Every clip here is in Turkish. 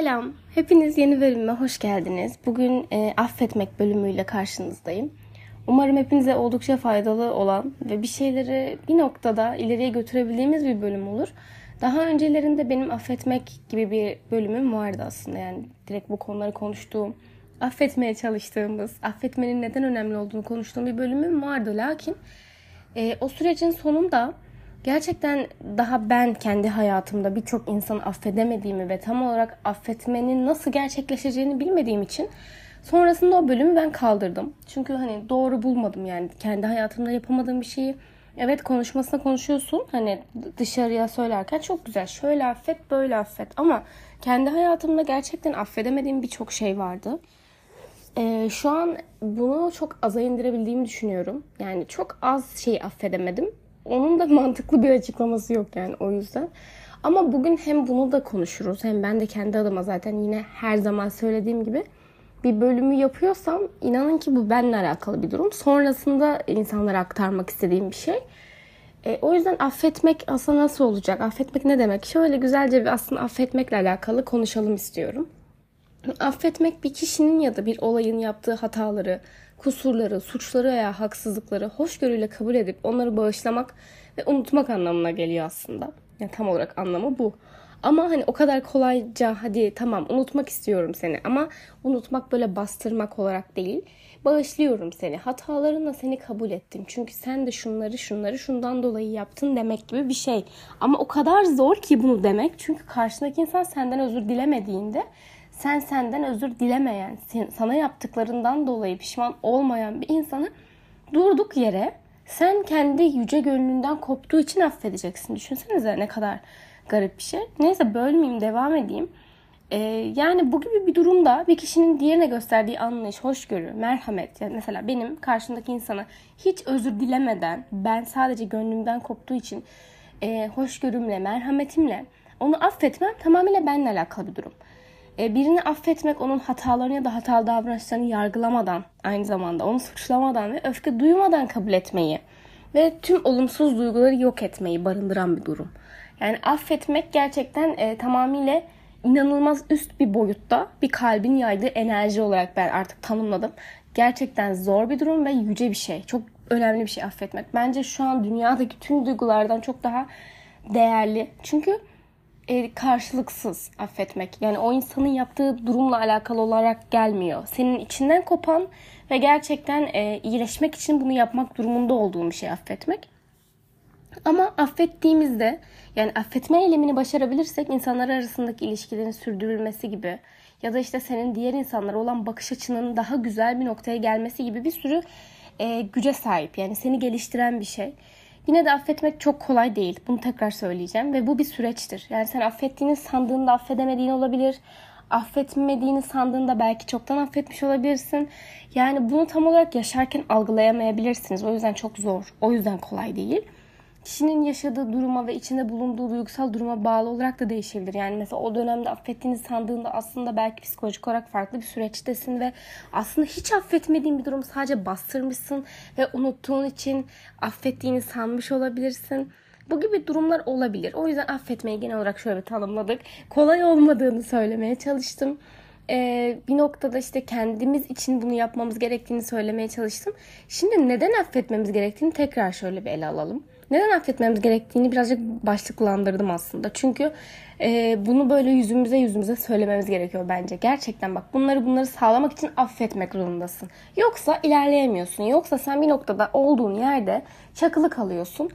Selam, hepiniz yeni bölüme hoş geldiniz. Bugün e, affetmek bölümüyle karşınızdayım. Umarım hepinize oldukça faydalı olan ve bir şeyleri bir noktada ileriye götürebildiğimiz bir bölüm olur. Daha öncelerinde benim affetmek gibi bir bölümüm vardı aslında. Yani direkt bu konuları konuştuğum, affetmeye çalıştığımız, affetmenin neden önemli olduğunu konuştuğum bir bölümüm vardı. Lakin e, o sürecin sonunda gerçekten daha ben kendi hayatımda birçok insanı affedemediğimi ve tam olarak affetmenin nasıl gerçekleşeceğini bilmediğim için sonrasında o bölümü ben kaldırdım. Çünkü hani doğru bulmadım yani kendi hayatımda yapamadığım bir şeyi Evet konuşmasına konuşuyorsun. Hani dışarıya söylerken çok güzel. Şöyle affet, böyle affet. Ama kendi hayatımda gerçekten affedemediğim birçok şey vardı. Ee, şu an bunu çok aza indirebildiğimi düşünüyorum. Yani çok az şey affedemedim. Onun da mantıklı bir açıklaması yok yani o yüzden. Ama bugün hem bunu da konuşuruz hem ben de kendi adıma zaten yine her zaman söylediğim gibi bir bölümü yapıyorsam inanın ki bu benimle alakalı bir durum. Sonrasında insanlara aktarmak istediğim bir şey. E, o yüzden affetmek aslında nasıl olacak? Affetmek ne demek? Şöyle güzelce bir aslında affetmekle alakalı konuşalım istiyorum. Affetmek bir kişinin ya da bir olayın yaptığı hataları, kusurları, suçları veya haksızlıkları hoşgörüyle kabul edip onları bağışlamak ve unutmak anlamına geliyor aslında. Yani tam olarak anlamı bu. Ama hani o kadar kolayca hadi tamam unutmak istiyorum seni ama unutmak böyle bastırmak olarak değil. Bağışlıyorum seni. Hatalarınla seni kabul ettim. Çünkü sen de şunları şunları şundan dolayı yaptın demek gibi bir şey. Ama o kadar zor ki bunu demek. Çünkü karşındaki insan senden özür dilemediğinde sen senden özür dilemeyen, sana yaptıklarından dolayı pişman olmayan bir insanı durduk yere sen kendi yüce gönlünden koptuğu için affedeceksin. Düşünsenize ne kadar garip bir şey. Neyse bölmeyeyim devam edeyim. Ee, yani bu gibi bir durumda bir kişinin diğerine gösterdiği anlayış, hoşgörü, merhamet. Yani mesela benim karşımdaki insana hiç özür dilemeden ben sadece gönlümden koptuğu için e, hoşgörümle, merhametimle onu affetmem tamamıyla benimle alakalı bir durum. E, birini affetmek onun hatalarını ya da hatalı davranışlarını yargılamadan aynı zamanda onu suçlamadan ve öfke duymadan kabul etmeyi ve tüm olumsuz duyguları yok etmeyi barındıran bir durum. Yani affetmek gerçekten e, tamamıyla inanılmaz üst bir boyutta bir kalbin yaydığı enerji olarak ben artık tanımladım. Gerçekten zor bir durum ve yüce bir şey. Çok önemli bir şey affetmek. Bence şu an dünyadaki tüm duygulardan çok daha değerli. Çünkü e, karşılıksız affetmek. Yani o insanın yaptığı durumla alakalı olarak gelmiyor. Senin içinden kopan ve gerçekten e, iyileşmek için bunu yapmak durumunda olduğun bir şey affetmek. Ama affettiğimizde yani affetme eylemini başarabilirsek insanlar arasındaki ilişkilerin sürdürülmesi gibi ya da işte senin diğer insanlara olan bakış açının daha güzel bir noktaya gelmesi gibi bir sürü e, güce sahip. Yani seni geliştiren bir şey. Yine de affetmek çok kolay değil. Bunu tekrar söyleyeceğim ve bu bir süreçtir. Yani sen affettiğini sandığında affedemediğin olabilir. Affetmediğini sandığında belki çoktan affetmiş olabilirsin. Yani bunu tam olarak yaşarken algılayamayabilirsiniz. O yüzden çok zor. O yüzden kolay değil kişinin yaşadığı duruma ve içinde bulunduğu duygusal duruma bağlı olarak da değişebilir. Yani mesela o dönemde affettiğini sandığında aslında belki psikolojik olarak farklı bir süreçtesin ve aslında hiç affetmediğin bir durumu sadece bastırmışsın ve unuttuğun için affettiğini sanmış olabilirsin. Bu gibi durumlar olabilir. O yüzden affetmeyi genel olarak şöyle tanımladık. Kolay olmadığını söylemeye çalıştım. Ee, bir noktada işte kendimiz için bunu yapmamız gerektiğini söylemeye çalıştım. Şimdi neden affetmemiz gerektiğini tekrar şöyle bir ele alalım neden affetmemiz gerektiğini birazcık başlıklandırdım aslında. Çünkü e, bunu böyle yüzümüze yüzümüze söylememiz gerekiyor bence. Gerçekten bak bunları bunları sağlamak için affetmek zorundasın. Yoksa ilerleyemiyorsun. Yoksa sen bir noktada olduğun yerde çakılı kalıyorsun.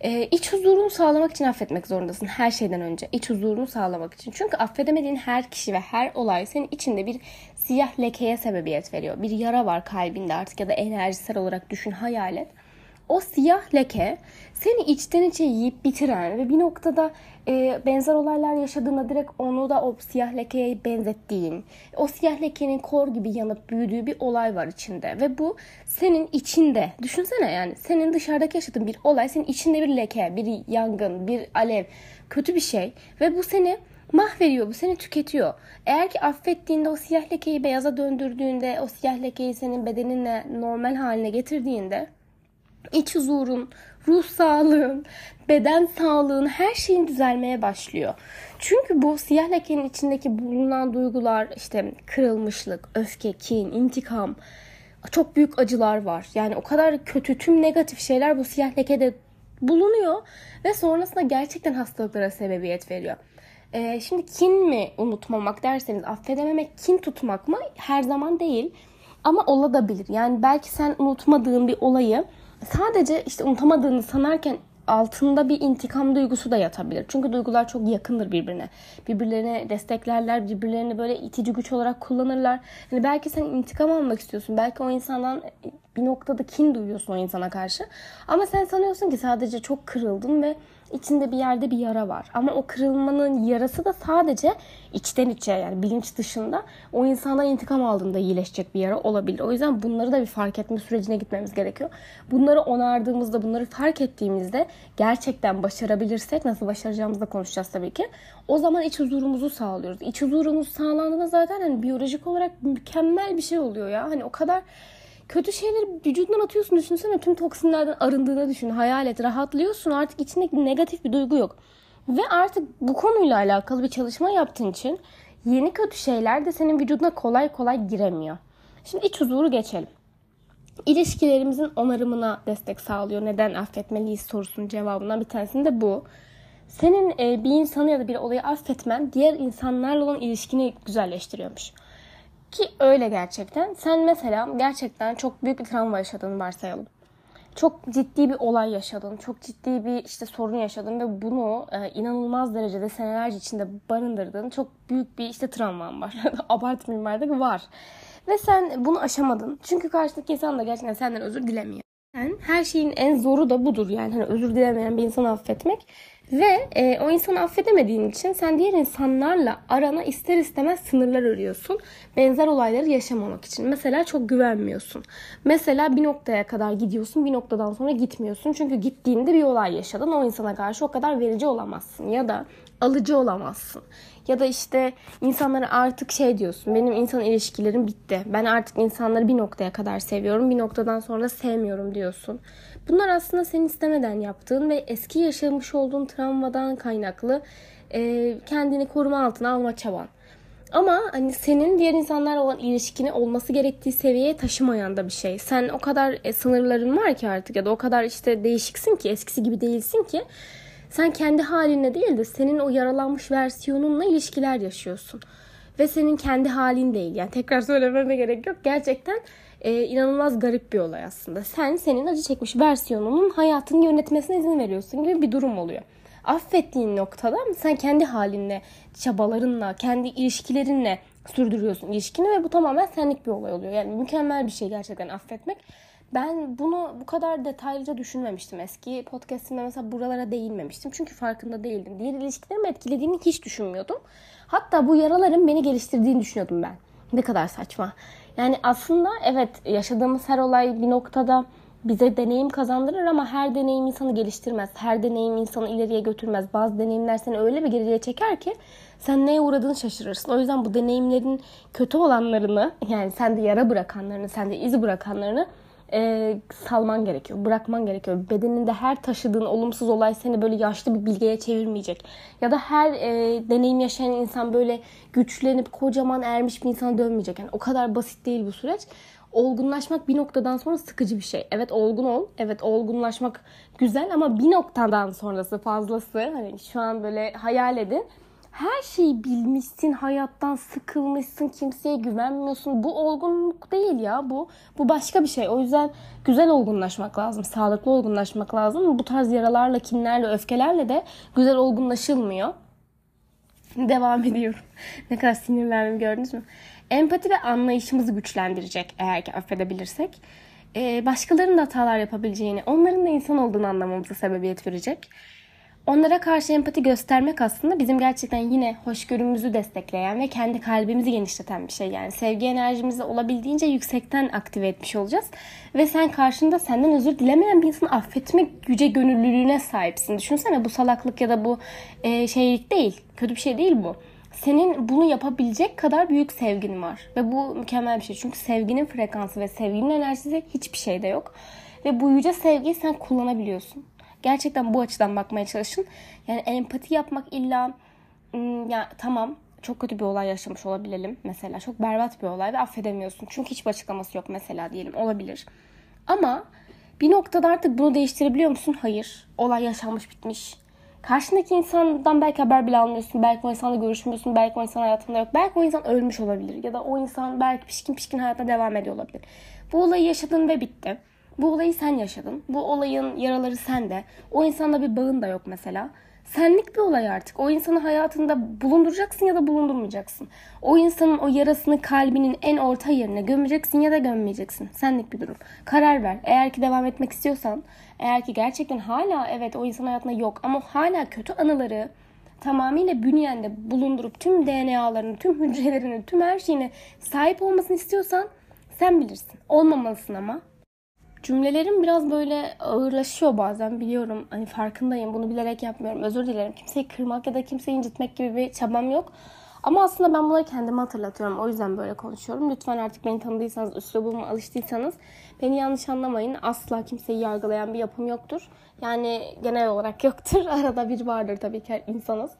E, iç huzurunu sağlamak için affetmek zorundasın her şeyden önce. İç huzurunu sağlamak için. Çünkü affedemediğin her kişi ve her olay senin içinde bir siyah lekeye sebebiyet veriyor. Bir yara var kalbinde artık ya da enerjisel olarak düşün, hayal et o siyah leke seni içten içe yiyip bitiren ve bir noktada e, benzer olaylar yaşadığında direkt onu da o siyah lekeye benzettiğin, o siyah lekenin kor gibi yanıp büyüdüğü bir olay var içinde. Ve bu senin içinde, düşünsene yani senin dışarıdaki yaşadığın bir olay, senin içinde bir leke, bir yangın, bir alev, kötü bir şey. Ve bu seni mahvediyor, bu seni tüketiyor. Eğer ki affettiğinde o siyah lekeyi beyaza döndürdüğünde, o siyah lekeyi senin bedeninle normal haline getirdiğinde iç huzurun, ruh sağlığın, beden sağlığın her şeyin düzelmeye başlıyor. Çünkü bu siyah lekenin içindeki bulunan duygular işte kırılmışlık, öfke, kin, intikam, çok büyük acılar var. Yani o kadar kötü tüm negatif şeyler bu siyah lekede bulunuyor ve sonrasında gerçekten hastalıklara sebebiyet veriyor. Ee, şimdi kin mi unutmamak derseniz affedememek kin tutmak mı her zaman değil ama olabilir. Yani belki sen unutmadığın bir olayı sadece işte unutamadığını sanarken altında bir intikam duygusu da yatabilir. Çünkü duygular çok yakındır birbirine. Birbirlerine desteklerler, birbirlerini böyle itici güç olarak kullanırlar. Yani belki sen intikam almak istiyorsun. Belki o insandan bir noktada kin duyuyorsun o insana karşı. Ama sen sanıyorsun ki sadece çok kırıldın ve içinde bir yerde bir yara var. Ama o kırılmanın yarası da sadece içten içe yani bilinç dışında o insandan intikam aldığında iyileşecek bir yara olabilir. O yüzden bunları da bir fark etme sürecine gitmemiz gerekiyor. Bunları onardığımızda, bunları fark ettiğimizde gerçekten başarabilirsek nasıl başaracağımızı da konuşacağız tabii ki. O zaman iç huzurumuzu sağlıyoruz. İç huzurumuz sağlandığında zaten hani biyolojik olarak mükemmel bir şey oluyor ya. Hani o kadar kötü şeyleri vücudundan atıyorsun düşünsene tüm toksinlerden arındığını düşün hayal et rahatlıyorsun artık içinde negatif bir duygu yok ve artık bu konuyla alakalı bir çalışma yaptığın için yeni kötü şeyler de senin vücuduna kolay kolay giremiyor. Şimdi iç huzuru geçelim. İlişkilerimizin onarımına destek sağlıyor. Neden affetmeliyiz sorusunun cevabından bir tanesinde de bu. Senin e, bir insanı ya da bir olayı affetmen diğer insanlarla olan ilişkini güzelleştiriyormuş. Ki öyle gerçekten. Sen mesela gerçekten çok büyük bir travma yaşadığını varsayalım. Çok ciddi bir olay yaşadın, çok ciddi bir işte sorun yaşadın ve bunu e, inanılmaz derecede senelerce içinde barındırdığın çok büyük bir işte travman var. Abartmayayım artık var. Ve sen bunu aşamadın. Çünkü karşıdaki insan da gerçekten senden özür dilemiyor. Yani her şeyin en zoru da budur yani hani özür dilemeyen bir insanı affetmek. Ve e, o insanı affedemediğin için sen diğer insanlarla arana ister istemez sınırlar örüyorsun. Benzer olayları yaşamamak için. Mesela çok güvenmiyorsun. Mesela bir noktaya kadar gidiyorsun bir noktadan sonra gitmiyorsun. Çünkü gittiğinde bir olay yaşadın. O insana karşı o kadar verici olamazsın. Ya da alıcı olamazsın. Ya da işte insanlara artık şey diyorsun. Benim insan ilişkilerim bitti. Ben artık insanları bir noktaya kadar seviyorum. Bir noktadan sonra sevmiyorum diyorsun. Bunlar aslında senin istemeden yaptığın ve eski yaşamış olduğun travmadan kaynaklı e, kendini koruma altına alma çaban. Ama hani senin diğer insanlarla olan ilişkini olması gerektiği seviyeye taşımayan da bir şey. Sen o kadar e, sınırların var ki artık ya da o kadar işte değişiksin ki eskisi gibi değilsin ki sen kendi haline değil de senin o yaralanmış versiyonunla ilişkiler yaşıyorsun. Ve senin kendi halin değil. Yani tekrar söylememe gerek yok. Gerçekten e, inanılmaz garip bir olay aslında. Sen senin acı çekmiş versiyonunun hayatını yönetmesine izin veriyorsun gibi bir durum oluyor. Affettiğin noktada sen kendi halinle, çabalarınla, kendi ilişkilerinle sürdürüyorsun ilişkini ve bu tamamen senlik bir olay oluyor. Yani mükemmel bir şey gerçekten affetmek. Ben bunu bu kadar detaylıca düşünmemiştim eski podcastimde mesela buralara değinmemiştim. Çünkü farkında değildim. Diğer ilişkilerimi etkilediğini hiç düşünmüyordum. Hatta bu yaraların beni geliştirdiğini düşünüyordum ben. Ne kadar saçma. Yani aslında evet yaşadığımız her olay bir noktada bize deneyim kazandırır ama her deneyim insanı geliştirmez. Her deneyim insanı ileriye götürmez. Bazı deneyimler seni öyle bir geriye çeker ki sen neye uğradığını şaşırırsın. O yüzden bu deneyimlerin kötü olanlarını yani sende yara bırakanlarını, sende iz bırakanlarını e, salman gerekiyor. Bırakman gerekiyor. Bedeninde her taşıdığın olumsuz olay seni böyle yaşlı bir bilgeye çevirmeyecek. Ya da her e, deneyim yaşayan insan böyle güçlenip kocaman ermiş bir insana dönmeyecek. Yani o kadar basit değil bu süreç. Olgunlaşmak bir noktadan sonra sıkıcı bir şey. Evet olgun ol. Evet olgunlaşmak güzel ama bir noktadan sonrası fazlası. Hani şu an böyle hayal edin her şeyi bilmişsin, hayattan sıkılmışsın, kimseye güvenmiyorsun. Bu olgunluk değil ya. Bu bu başka bir şey. O yüzden güzel olgunlaşmak lazım, sağlıklı olgunlaşmak lazım. Bu tarz yaralarla, kinlerle, öfkelerle de güzel olgunlaşılmıyor. Devam ediyorum. ne kadar sinirlendim gördünüz mü? Empati ve anlayışımızı güçlendirecek eğer ki affedebilirsek. Ee, başkalarının da hatalar yapabileceğini, onların da insan olduğunu anlamamıza sebebiyet verecek. Onlara karşı empati göstermek aslında bizim gerçekten yine hoşgörümüzü destekleyen ve kendi kalbimizi genişleten bir şey. Yani sevgi enerjimizi olabildiğince yüksekten aktive etmiş olacağız. Ve sen karşında senden özür dilemeyen bir insanı affetmek güce gönüllülüğüne sahipsin. Düşünsene bu salaklık ya da bu e, şeylik değil. Kötü bir şey değil bu. Senin bunu yapabilecek kadar büyük sevgin var. Ve bu mükemmel bir şey. Çünkü sevginin frekansı ve sevginin enerjisi hiçbir şeyde yok. Ve bu yüce sevgiyi sen kullanabiliyorsun. Gerçekten bu açıdan bakmaya çalışın. Yani empati yapmak illa ya tamam çok kötü bir olay yaşamış olabilelim mesela. Çok berbat bir olay ve affedemiyorsun. Çünkü hiçbir açıklaması yok mesela diyelim. Olabilir. Ama bir noktada artık bunu değiştirebiliyor musun? Hayır. Olay yaşanmış bitmiş. Karşındaki insandan belki haber bile almıyorsun. Belki o insanla görüşmüyorsun. Belki o insan hayatında yok. Belki o insan ölmüş olabilir. Ya da o insan belki pişkin pişkin hayatına devam ediyor olabilir. Bu olayı yaşadın ve bitti. Bu olayı sen yaşadın. Bu olayın yaraları sende. O insanla bir bağın da yok mesela senlik bir olay artık. O insanı hayatında bulunduracaksın ya da bulundurmayacaksın. O insanın o yarasını kalbinin en orta yerine gömeceksin ya da gömmeyeceksin. Senlik bir durum. Karar ver. Eğer ki devam etmek istiyorsan, eğer ki gerçekten hala evet o insan hayatında yok ama hala kötü anıları tamamıyla bünyende bulundurup tüm DNA'larını, tüm hücrelerini, tüm her şeyine sahip olmasını istiyorsan sen bilirsin. Olmamalısın ama. Cümlelerim biraz böyle ağırlaşıyor bazen biliyorum. Hani farkındayım. Bunu bilerek yapmıyorum. Özür dilerim. Kimseyi kırmak ya da kimseyi incitmek gibi bir çabam yok. Ama aslında ben bunları kendime hatırlatıyorum. O yüzden böyle konuşuyorum. Lütfen artık beni tanıdıysanız, üslubuma alıştıysanız beni yanlış anlamayın. Asla kimseyi yargılayan bir yapım yoktur. Yani genel olarak yoktur. Arada bir vardır tabii ki insanız.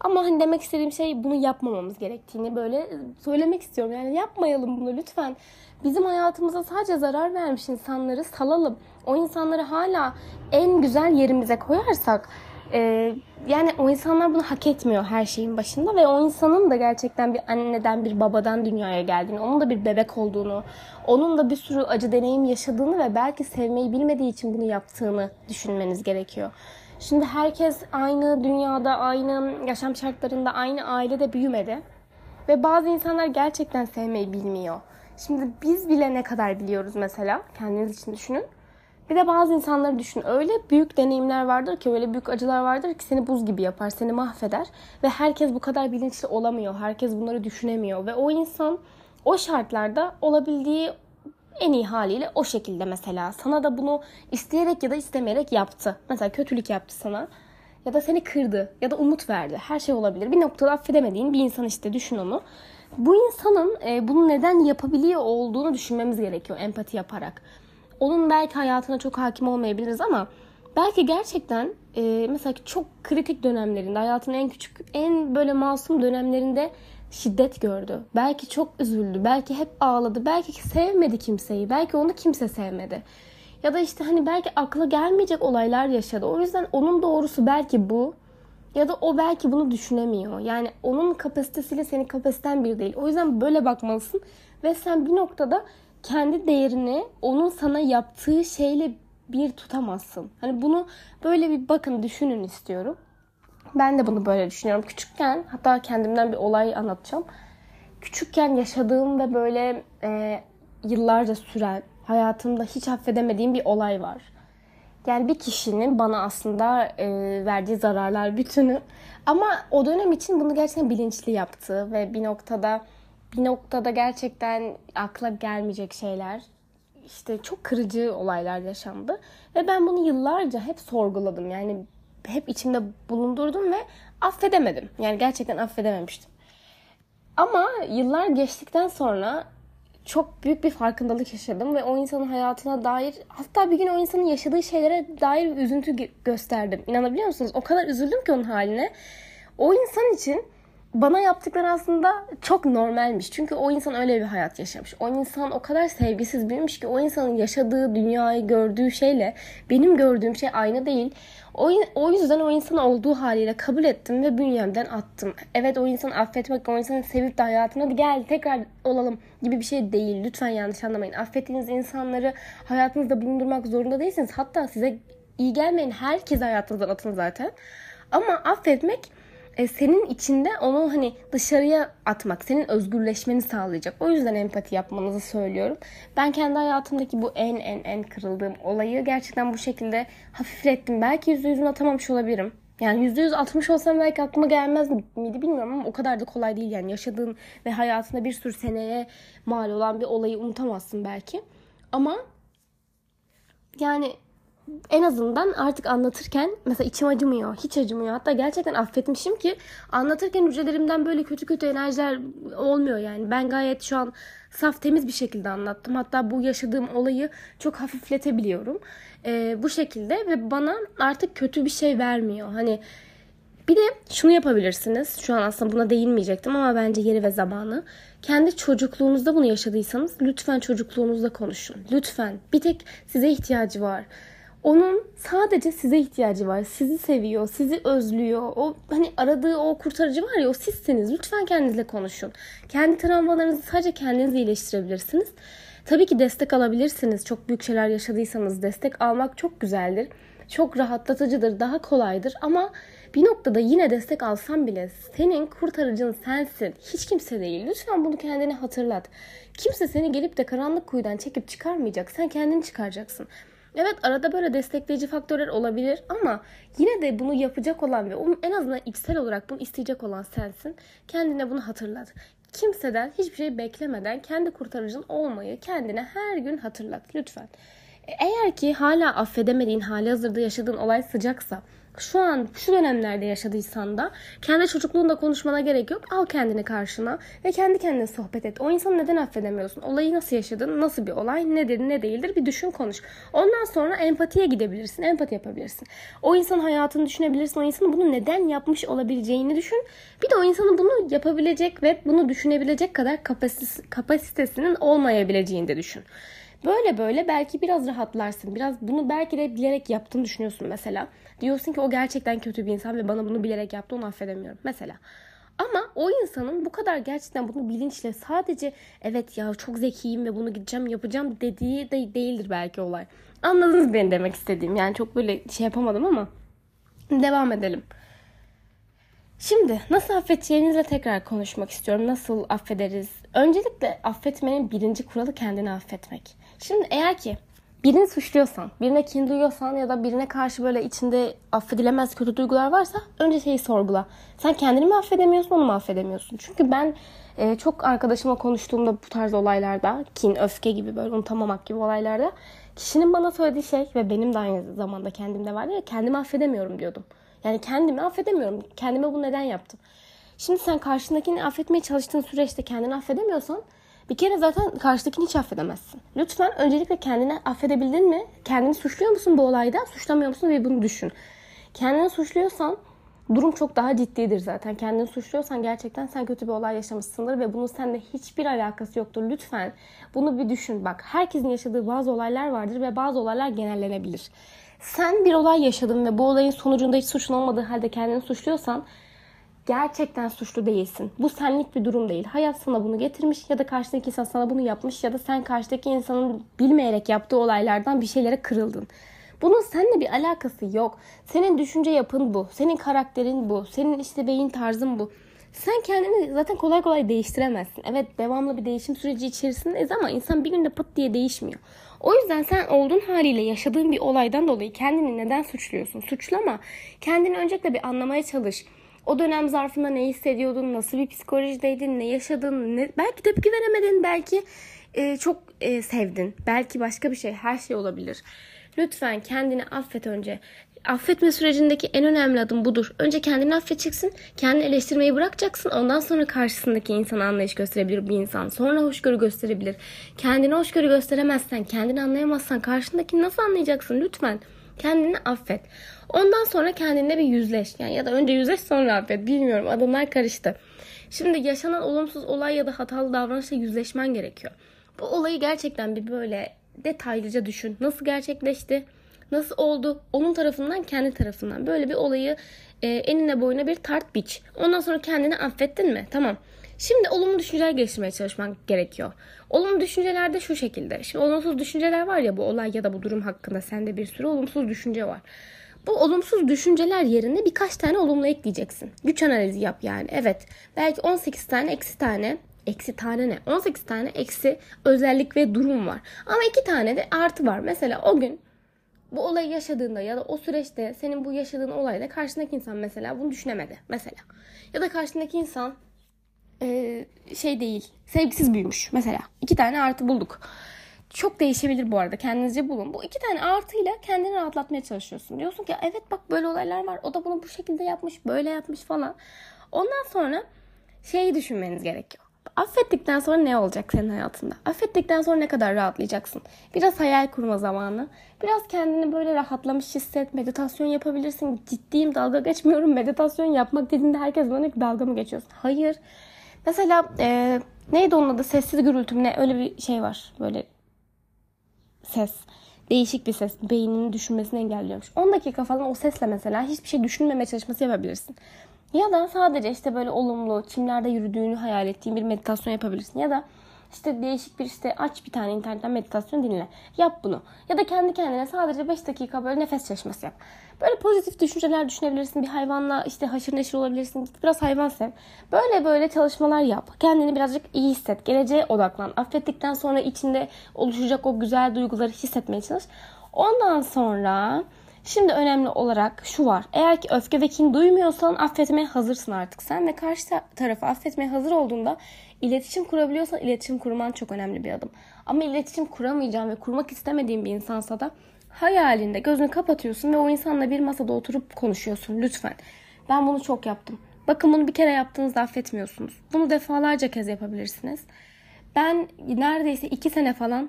Ama hani demek istediğim şey bunu yapmamamız gerektiğini böyle söylemek istiyorum. Yani yapmayalım bunu lütfen. Bizim hayatımıza sadece zarar vermiş insanları salalım. O insanları hala en güzel yerimize koyarsak e, yani o insanlar bunu hak etmiyor her şeyin başında ve o insanın da gerçekten bir anneden bir babadan dünyaya geldiğini, onun da bir bebek olduğunu, onun da bir sürü acı deneyim yaşadığını ve belki sevmeyi bilmediği için bunu yaptığını düşünmeniz gerekiyor. Şimdi herkes aynı dünyada, aynı yaşam şartlarında, aynı ailede büyümedi. Ve bazı insanlar gerçekten sevmeyi bilmiyor. Şimdi biz bile ne kadar biliyoruz mesela kendiniz için düşünün. Bir de bazı insanları düşün. Öyle büyük deneyimler vardır ki, öyle büyük acılar vardır ki seni buz gibi yapar, seni mahveder. Ve herkes bu kadar bilinçli olamıyor. Herkes bunları düşünemiyor. Ve o insan o şartlarda olabildiği en iyi haliyle o şekilde mesela. Sana da bunu isteyerek ya da istemeyerek yaptı. Mesela kötülük yaptı sana. Ya da seni kırdı. Ya da umut verdi. Her şey olabilir. Bir noktada affedemediğin bir insan işte düşün onu. Bu insanın e, bunu neden yapabiliyor olduğunu düşünmemiz gerekiyor empati yaparak. Onun belki hayatına çok hakim olmayabiliriz ama belki gerçekten e, mesela çok kritik dönemlerinde hayatının en küçük en böyle masum dönemlerinde şiddet gördü. Belki çok üzüldü. Belki hep ağladı. Belki sevmedi kimseyi. Belki onu kimse sevmedi. Ya da işte hani belki akla gelmeyecek olaylar yaşadı. O yüzden onun doğrusu belki bu. Ya da o belki bunu düşünemiyor. Yani onun kapasitesiyle senin kapasiten bir değil. O yüzden böyle bakmalısın. Ve sen bir noktada kendi değerini onun sana yaptığı şeyle bir tutamazsın. Hani bunu böyle bir bakın düşünün istiyorum. Ben de bunu böyle düşünüyorum. Küçükken hatta kendimden bir olay anlatacağım. Küçükken yaşadığım ve böyle e, yıllarca süren hayatımda hiç affedemediğim bir olay var. Yani bir kişinin bana aslında e, verdiği zararlar bütünü. Ama o dönem için bunu gerçekten bilinçli yaptı ve bir noktada bir noktada gerçekten akla gelmeyecek şeyler işte çok kırıcı olaylar yaşandı ve ben bunu yıllarca hep sorguladım. Yani hep içimde bulundurdum ve affedemedim. Yani gerçekten affedememiştim. Ama yıllar geçtikten sonra çok büyük bir farkındalık yaşadım ve o insanın hayatına dair hatta bir gün o insanın yaşadığı şeylere dair bir üzüntü gösterdim. İnanabiliyor musunuz? O kadar üzüldüm ki onun haline. O insan için bana yaptıkları aslında çok normalmiş. Çünkü o insan öyle bir hayat yaşamış. O insan o kadar sevgisiz büyümüş ki o insanın yaşadığı dünyayı gördüğü şeyle benim gördüğüm şey aynı değil. O, o yüzden o insan olduğu haliyle kabul ettim ve bünyemden attım. Evet o insanı affetmek, o insanı sevip de hayatına hadi gel tekrar olalım gibi bir şey değil. Lütfen yanlış anlamayın. Affettiğiniz insanları hayatınızda bulundurmak zorunda değilsiniz. Hatta size iyi gelmeyen herkesi hayatınızdan atın zaten. Ama affetmek e, senin içinde onu hani dışarıya atmak, senin özgürleşmeni sağlayacak. O yüzden empati yapmanızı söylüyorum. Ben kendi hayatımdaki bu en en en kırıldığım olayı gerçekten bu şekilde hafiflettim. Belki yüzde yüzünü atamamış olabilirim. Yani yüzde yüz atmış olsam belki aklıma gelmez miydi bilmiyorum ama o kadar da kolay değil yani. Yaşadığın ve hayatında bir sürü seneye mal olan bir olayı unutamazsın belki. Ama yani en azından artık anlatırken mesela içim acımıyor, hiç acımıyor. Hatta gerçekten affetmişim ki anlatırken hücrelerimden böyle kötü kötü enerjiler olmuyor yani. Ben gayet şu an saf temiz bir şekilde anlattım. Hatta bu yaşadığım olayı çok hafifletebiliyorum. Ee, bu şekilde ve bana artık kötü bir şey vermiyor. Hani bir de şunu yapabilirsiniz. Şu an aslında buna değinmeyecektim ama bence yeri ve zamanı. Kendi çocukluğunuzda bunu yaşadıysanız lütfen çocukluğunuzda konuşun. Lütfen. Bir tek size ihtiyacı var. Onun sadece size ihtiyacı var. Sizi seviyor, sizi özlüyor. O hani aradığı o kurtarıcı var ya o sizsiniz. Lütfen kendinizle konuşun. Kendi travmalarınızı sadece kendiniz iyileştirebilirsiniz. Tabii ki destek alabilirsiniz. Çok büyük şeyler yaşadıysanız destek almak çok güzeldir. Çok rahatlatıcıdır, daha kolaydır ama bir noktada yine destek alsan bile senin kurtarıcın sensin. Hiç kimse değil. Lütfen bunu kendine hatırlat. Kimse seni gelip de karanlık kuyudan çekip çıkarmayacak. Sen kendini çıkaracaksın. Evet arada böyle destekleyici faktörler olabilir ama yine de bunu yapacak olan ve en azından içsel olarak bunu isteyecek olan sensin. Kendine bunu hatırlat. Kimseden hiçbir şey beklemeden kendi kurtarıcın olmayı kendine her gün hatırlat lütfen. Eğer ki hala affedemediğin, hali hazırda yaşadığın olay sıcaksa şu an şu dönemlerde yaşadıysan da kendi çocukluğunda konuşmana gerek yok. Al kendini karşına ve kendi kendine sohbet et. O insanı neden affedemiyorsun? Olayı nasıl yaşadın? Nasıl bir olay? Nedir? Ne değildir? Bir düşün konuş. Ondan sonra empatiye gidebilirsin. Empati yapabilirsin. O insanın hayatını düşünebilirsin. O insanın bunu neden yapmış olabileceğini düşün. Bir de o insanın bunu yapabilecek ve bunu düşünebilecek kadar kapasitesinin olmayabileceğini de düşün. Böyle böyle belki biraz rahatlarsın. Biraz bunu belki de bilerek yaptığını düşünüyorsun mesela. Diyorsun ki o gerçekten kötü bir insan ve bana bunu bilerek yaptı onu affedemiyorum mesela. Ama o insanın bu kadar gerçekten bunu bilinçle sadece evet ya çok zekiyim ve bunu gideceğim yapacağım dediği de değildir belki olay. Anladınız beni demek istediğim. Yani çok böyle şey yapamadım ama devam edelim. Şimdi nasıl affedeceğinizle tekrar konuşmak istiyorum. Nasıl affederiz? Öncelikle affetmenin birinci kuralı kendini affetmek. Şimdi eğer ki birini suçluyorsan, birine kin duyuyorsan ya da birine karşı böyle içinde affedilemez kötü duygular varsa önce şeyi sorgula. Sen kendini mi affedemiyorsun, onu mu affedemiyorsun? Çünkü ben e, çok arkadaşımla konuştuğumda bu tarz olaylarda, kin, öfke gibi böyle unutamamak gibi olaylarda kişinin bana söylediği şey ve benim de aynı zamanda kendimde vardı ya kendimi affedemiyorum diyordum. Yani kendimi affedemiyorum. Kendime bunu neden yaptım? Şimdi sen karşındakini affetmeye çalıştığın süreçte kendini affedemiyorsan bir kere zaten karşıdakini hiç affedemezsin. Lütfen öncelikle kendini affedebildin mi? Kendini suçluyor musun bu olayda? Suçlamıyor musun ve bunu düşün. Kendini suçluyorsan durum çok daha ciddidir zaten. Kendini suçluyorsan gerçekten sen kötü bir olay yaşamışsındır ve bunun seninle hiçbir alakası yoktur. Lütfen bunu bir düşün. Bak herkesin yaşadığı bazı olaylar vardır ve bazı olaylar genellenebilir. Sen bir olay yaşadın ve bu olayın sonucunda hiç suçun olmadığı halde kendini suçluyorsan gerçekten suçlu değilsin. Bu senlik bir durum değil. Hayat sana bunu getirmiş ya da karşıdaki insan sana bunu yapmış ya da sen karşıdaki insanın bilmeyerek yaptığı olaylardan bir şeylere kırıldın. Bunun seninle bir alakası yok. Senin düşünce yapın bu. Senin karakterin bu. Senin işte beyin tarzın bu. Sen kendini zaten kolay kolay değiştiremezsin. Evet devamlı bir değişim süreci içerisindeyiz ama insan bir günde pıt diye değişmiyor. O yüzden sen olduğun haliyle yaşadığın bir olaydan dolayı kendini neden suçluyorsun? Suçlama. Kendini öncelikle bir anlamaya çalış. O dönem zarfında ne hissediyordun, nasıl bir psikolojideydin, ne yaşadın, ne, belki tepki veremedin, belki e, çok e, sevdin, belki başka bir şey, her şey olabilir. Lütfen kendini affet önce. Affetme sürecindeki en önemli adım budur. Önce kendini affedeceksin, kendini eleştirmeyi bırakacaksın. Ondan sonra karşısındaki insana anlayış gösterebilir bir insan. Sonra hoşgörü gösterebilir. Kendine hoşgörü gösteremezsen, kendini anlayamazsan karşındakini nasıl anlayacaksın? Lütfen kendini affet. Ondan sonra kendinle bir yüzleş. Yani ya da önce yüzleş sonra affet. Bilmiyorum adımlar karıştı. Şimdi yaşanan olumsuz olay ya da hatalı davranışla yüzleşmen gerekiyor. Bu olayı gerçekten bir böyle detaylıca düşün. Nasıl gerçekleşti? Nasıl oldu? Onun tarafından kendi tarafından. Böyle bir olayı e, enine boyuna bir tart biç. Ondan sonra kendini affettin mi? Tamam. Şimdi olumlu düşünceler geliştirmeye çalışman gerekiyor. Olumlu düşünceler de şu şekilde. Şimdi olumsuz düşünceler var ya bu olay ya da bu durum hakkında sende bir sürü olumsuz düşünce var. Bu olumsuz düşünceler yerine birkaç tane olumlu ekleyeceksin. Güç analizi yap yani. Evet belki 18 tane eksi tane eksi tane ne? 18 tane eksi özellik ve durum var. Ama iki tane de artı var. Mesela o gün bu olayı yaşadığında ya da o süreçte senin bu yaşadığın olayda karşındaki insan mesela bunu düşünemedi. Mesela. Ya da karşındaki insan e, şey değil sevgisiz büyümüş mesela. iki tane artı bulduk. çok değişebilir bu arada. Kendinizce bulun. Bu iki tane artıyla kendini rahatlatmaya çalışıyorsun. Diyorsun ki evet bak böyle olaylar var. O da bunu bu şekilde yapmış, böyle yapmış falan. Ondan sonra şeyi düşünmeniz gerekiyor. Affettikten sonra ne olacak senin hayatında? Affettikten sonra ne kadar rahatlayacaksın? Biraz hayal kurma zamanı. Biraz kendini böyle rahatlamış hisset. Meditasyon yapabilirsin. Ciddiyim dalga geçmiyorum. Meditasyon yapmak dediğinde herkes bana ki dalga mı geçiyorsun? Hayır. Mesela e, neydi onun adı? Sessiz gürültü ne? Öyle bir şey var. Böyle ses. Değişik bir ses. Beyninin düşünmesini engelliyormuş. 10 dakika falan o sesle mesela hiçbir şey düşünmeme çalışması yapabilirsin. Ya da sadece işte böyle olumlu çimlerde yürüdüğünü hayal ettiğin bir meditasyon yapabilirsin. Ya da işte değişik bir işte aç bir tane internetten meditasyon dinle. Yap bunu. Ya da kendi kendine sadece 5 dakika böyle nefes çalışması yap. Böyle pozitif düşünceler düşünebilirsin. Bir hayvanla işte haşır neşir olabilirsin. Git biraz hayvan sev. Böyle böyle çalışmalar yap. Kendini birazcık iyi hisset. Geleceğe odaklan. Affettikten sonra içinde oluşacak o güzel duyguları hissetmeye çalış. Ondan sonra Şimdi önemli olarak şu var. Eğer ki öfke ve kin duymuyorsan affetmeye hazırsın artık sen ve karşı tarafı affetmeye hazır olduğunda iletişim kurabiliyorsan iletişim kurman çok önemli bir adım. Ama iletişim kuramayacağım ve kurmak istemediğim bir insansa da hayalinde gözünü kapatıyorsun ve o insanla bir masada oturup konuşuyorsun lütfen. Ben bunu çok yaptım. Bakın bunu bir kere yaptığınızda affetmiyorsunuz. Bunu defalarca kez yapabilirsiniz. Ben neredeyse iki sene falan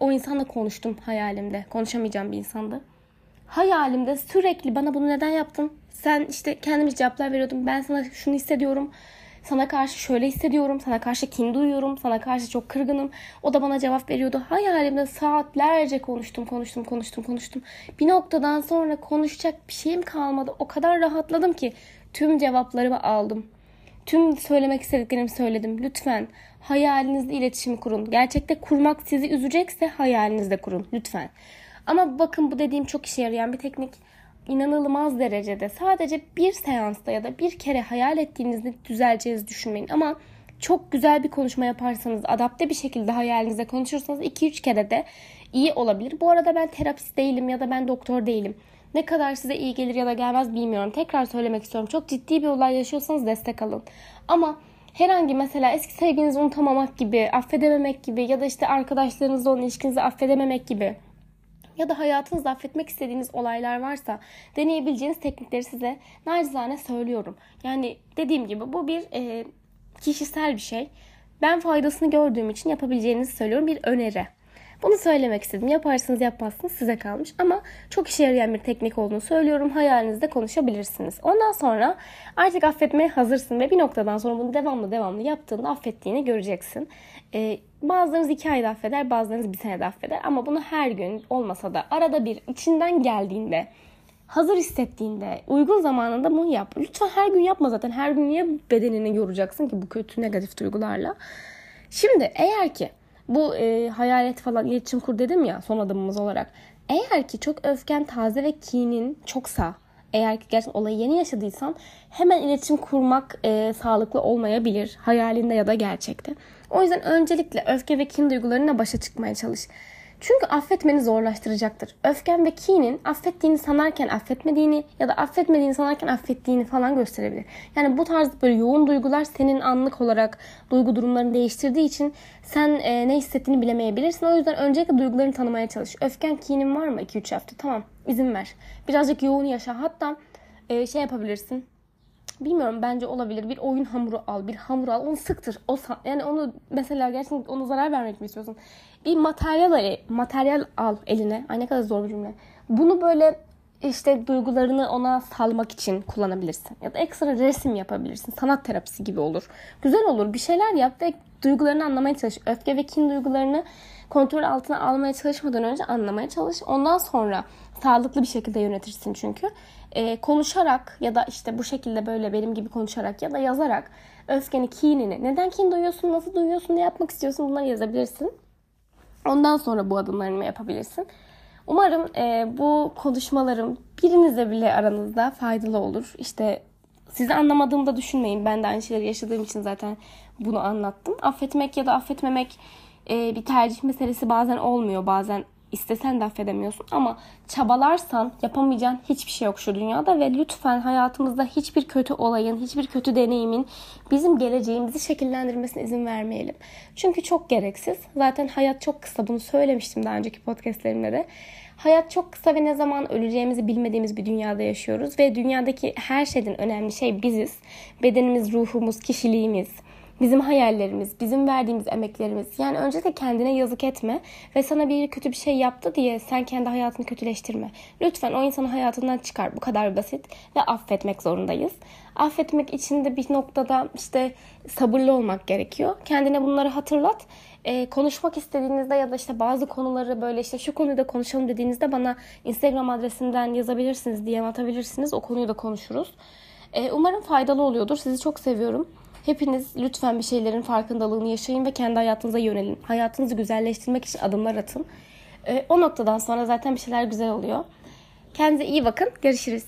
o insanla konuştum hayalimde. Konuşamayacağım bir insandı hayalimde sürekli bana bunu neden yaptın? Sen işte kendimiz cevaplar veriyordum. Ben sana şunu hissediyorum. Sana karşı şöyle hissediyorum. Sana karşı kin duyuyorum. Sana karşı çok kırgınım. O da bana cevap veriyordu. Hayalimde saatlerce konuştum, konuştum, konuştum, konuştum. Bir noktadan sonra konuşacak bir şeyim kalmadı. O kadar rahatladım ki tüm cevaplarımı aldım. Tüm söylemek istediklerimi söyledim. Lütfen hayalinizde iletişim kurun. Gerçekte kurmak sizi üzecekse hayalinizde kurun. Lütfen. Ama bakın bu dediğim çok işe yarayan bir teknik. İnanılmaz derecede sadece bir seansta ya da bir kere hayal ettiğinizde düzeleceğinizi düşünmeyin. Ama çok güzel bir konuşma yaparsanız, adapte bir şekilde hayalinizde konuşursanız 2-3 kere de iyi olabilir. Bu arada ben terapist değilim ya da ben doktor değilim. Ne kadar size iyi gelir ya da gelmez bilmiyorum. Tekrar söylemek istiyorum. Çok ciddi bir olay yaşıyorsanız destek alın. Ama herhangi mesela eski sevginizi unutamamak gibi, affedememek gibi ya da işte arkadaşlarınızla olan ilişkinizi affedememek gibi ya da hayatınızda affetmek istediğiniz olaylar varsa deneyebileceğiniz teknikleri size nacizane söylüyorum. Yani dediğim gibi bu bir e, kişisel bir şey. Ben faydasını gördüğüm için yapabileceğinizi söylüyorum. Bir öneri. Bunu söylemek istedim. Yaparsınız yapmazsınız size kalmış. Ama çok işe yarayan bir teknik olduğunu söylüyorum. Hayalinizde konuşabilirsiniz. Ondan sonra artık affetmeye hazırsın ve bir noktadan sonra bunu devamlı devamlı yaptığında affettiğini göreceksin. Ee, bazılarınız iki ayda affeder, bazılarınız bir senede affeder. Ama bunu her gün olmasa da arada bir içinden geldiğinde hazır hissettiğinde, uygun zamanında bunu yap. Lütfen her gün yapma zaten. Her gün niye bedenini yoracaksın ki bu kötü negatif duygularla? Şimdi eğer ki bu e, hayalet falan iletişim kur dedim ya son adımımız olarak. Eğer ki çok öfken taze ve kinin çoksa eğer ki gerçekten olayı yeni yaşadıysan hemen iletişim kurmak e, sağlıklı olmayabilir. Hayalinde ya da gerçekte. O yüzden öncelikle öfke ve kin duygularına başa çıkmaya çalış. Çünkü affetmeni zorlaştıracaktır. Öfken ve kinin affettiğini sanarken affetmediğini ya da affetmediğini sanarken affettiğini falan gösterebilir. Yani bu tarz böyle yoğun duygular senin anlık olarak duygu durumlarını değiştirdiği için sen e, ne hissettiğini bilemeyebilirsin. O yüzden öncelikle duygularını tanımaya çalış. Öfken, kinin var mı 2-3 hafta? Tamam izin ver. Birazcık yoğun yaşa. Hatta e, şey yapabilirsin bilmiyorum bence olabilir. Bir oyun hamuru al, bir hamur al, onu sıktır. O yani onu mesela gerçekten onu zarar vermek mi istiyorsun? Bir materyal al, materyal al eline. Ay ne kadar zor bir cümle. Bunu böyle işte duygularını ona salmak için kullanabilirsin. Ya da ekstra resim yapabilirsin. Sanat terapisi gibi olur. Güzel olur. Bir şeyler yap ve duygularını anlamaya çalış. Öfke ve kin duygularını kontrol altına almaya çalışmadan önce anlamaya çalış. Ondan sonra sağlıklı bir şekilde yönetirsin çünkü. Ee, konuşarak ya da işte bu şekilde böyle benim gibi konuşarak ya da yazarak öfkeni, kinini, neden kin duyuyorsun, nasıl duyuyorsun, ne yapmak istiyorsun bunları yazabilirsin. Ondan sonra bu adımlarını yapabilirsin. Umarım e, bu konuşmalarım birinize bile aranızda faydalı olur. İşte sizi anlamadığımda düşünmeyin. Ben de aynı şeyleri yaşadığım için zaten bunu anlattım. Affetmek ya da affetmemek e, bir tercih meselesi bazen olmuyor. Bazen istesen de affedemiyorsun ama çabalarsan yapamayacağın hiçbir şey yok şu dünyada ve lütfen hayatımızda hiçbir kötü olayın, hiçbir kötü deneyimin bizim geleceğimizi şekillendirmesine izin vermeyelim. Çünkü çok gereksiz. Zaten hayat çok kısa. Bunu söylemiştim daha önceki podcastlerimde de. Hayat çok kısa ve ne zaman öleceğimizi bilmediğimiz bir dünyada yaşıyoruz ve dünyadaki her şeyden önemli şey biziz. Bedenimiz, ruhumuz, kişiliğimiz, bizim hayallerimiz, bizim verdiğimiz emeklerimiz. Yani önce de kendine yazık etme ve sana biri kötü bir şey yaptı diye sen kendi hayatını kötüleştirme. Lütfen o insanı hayatından çıkar. Bu kadar basit ve affetmek zorundayız. Affetmek için de bir noktada işte sabırlı olmak gerekiyor. Kendine bunları hatırlat. Ee, konuşmak istediğinizde ya da işte bazı konuları böyle işte şu konuyu da konuşalım dediğinizde bana Instagram adresinden yazabilirsiniz, DM atabilirsiniz. O konuyu da konuşuruz. Ee, umarım faydalı oluyordur. Sizi çok seviyorum. Hepiniz lütfen bir şeylerin farkındalığını yaşayın ve kendi hayatınıza yönelin. Hayatınızı güzelleştirmek için adımlar atın. Ee, o noktadan sonra zaten bir şeyler güzel oluyor. Kendinize iyi bakın. Görüşürüz.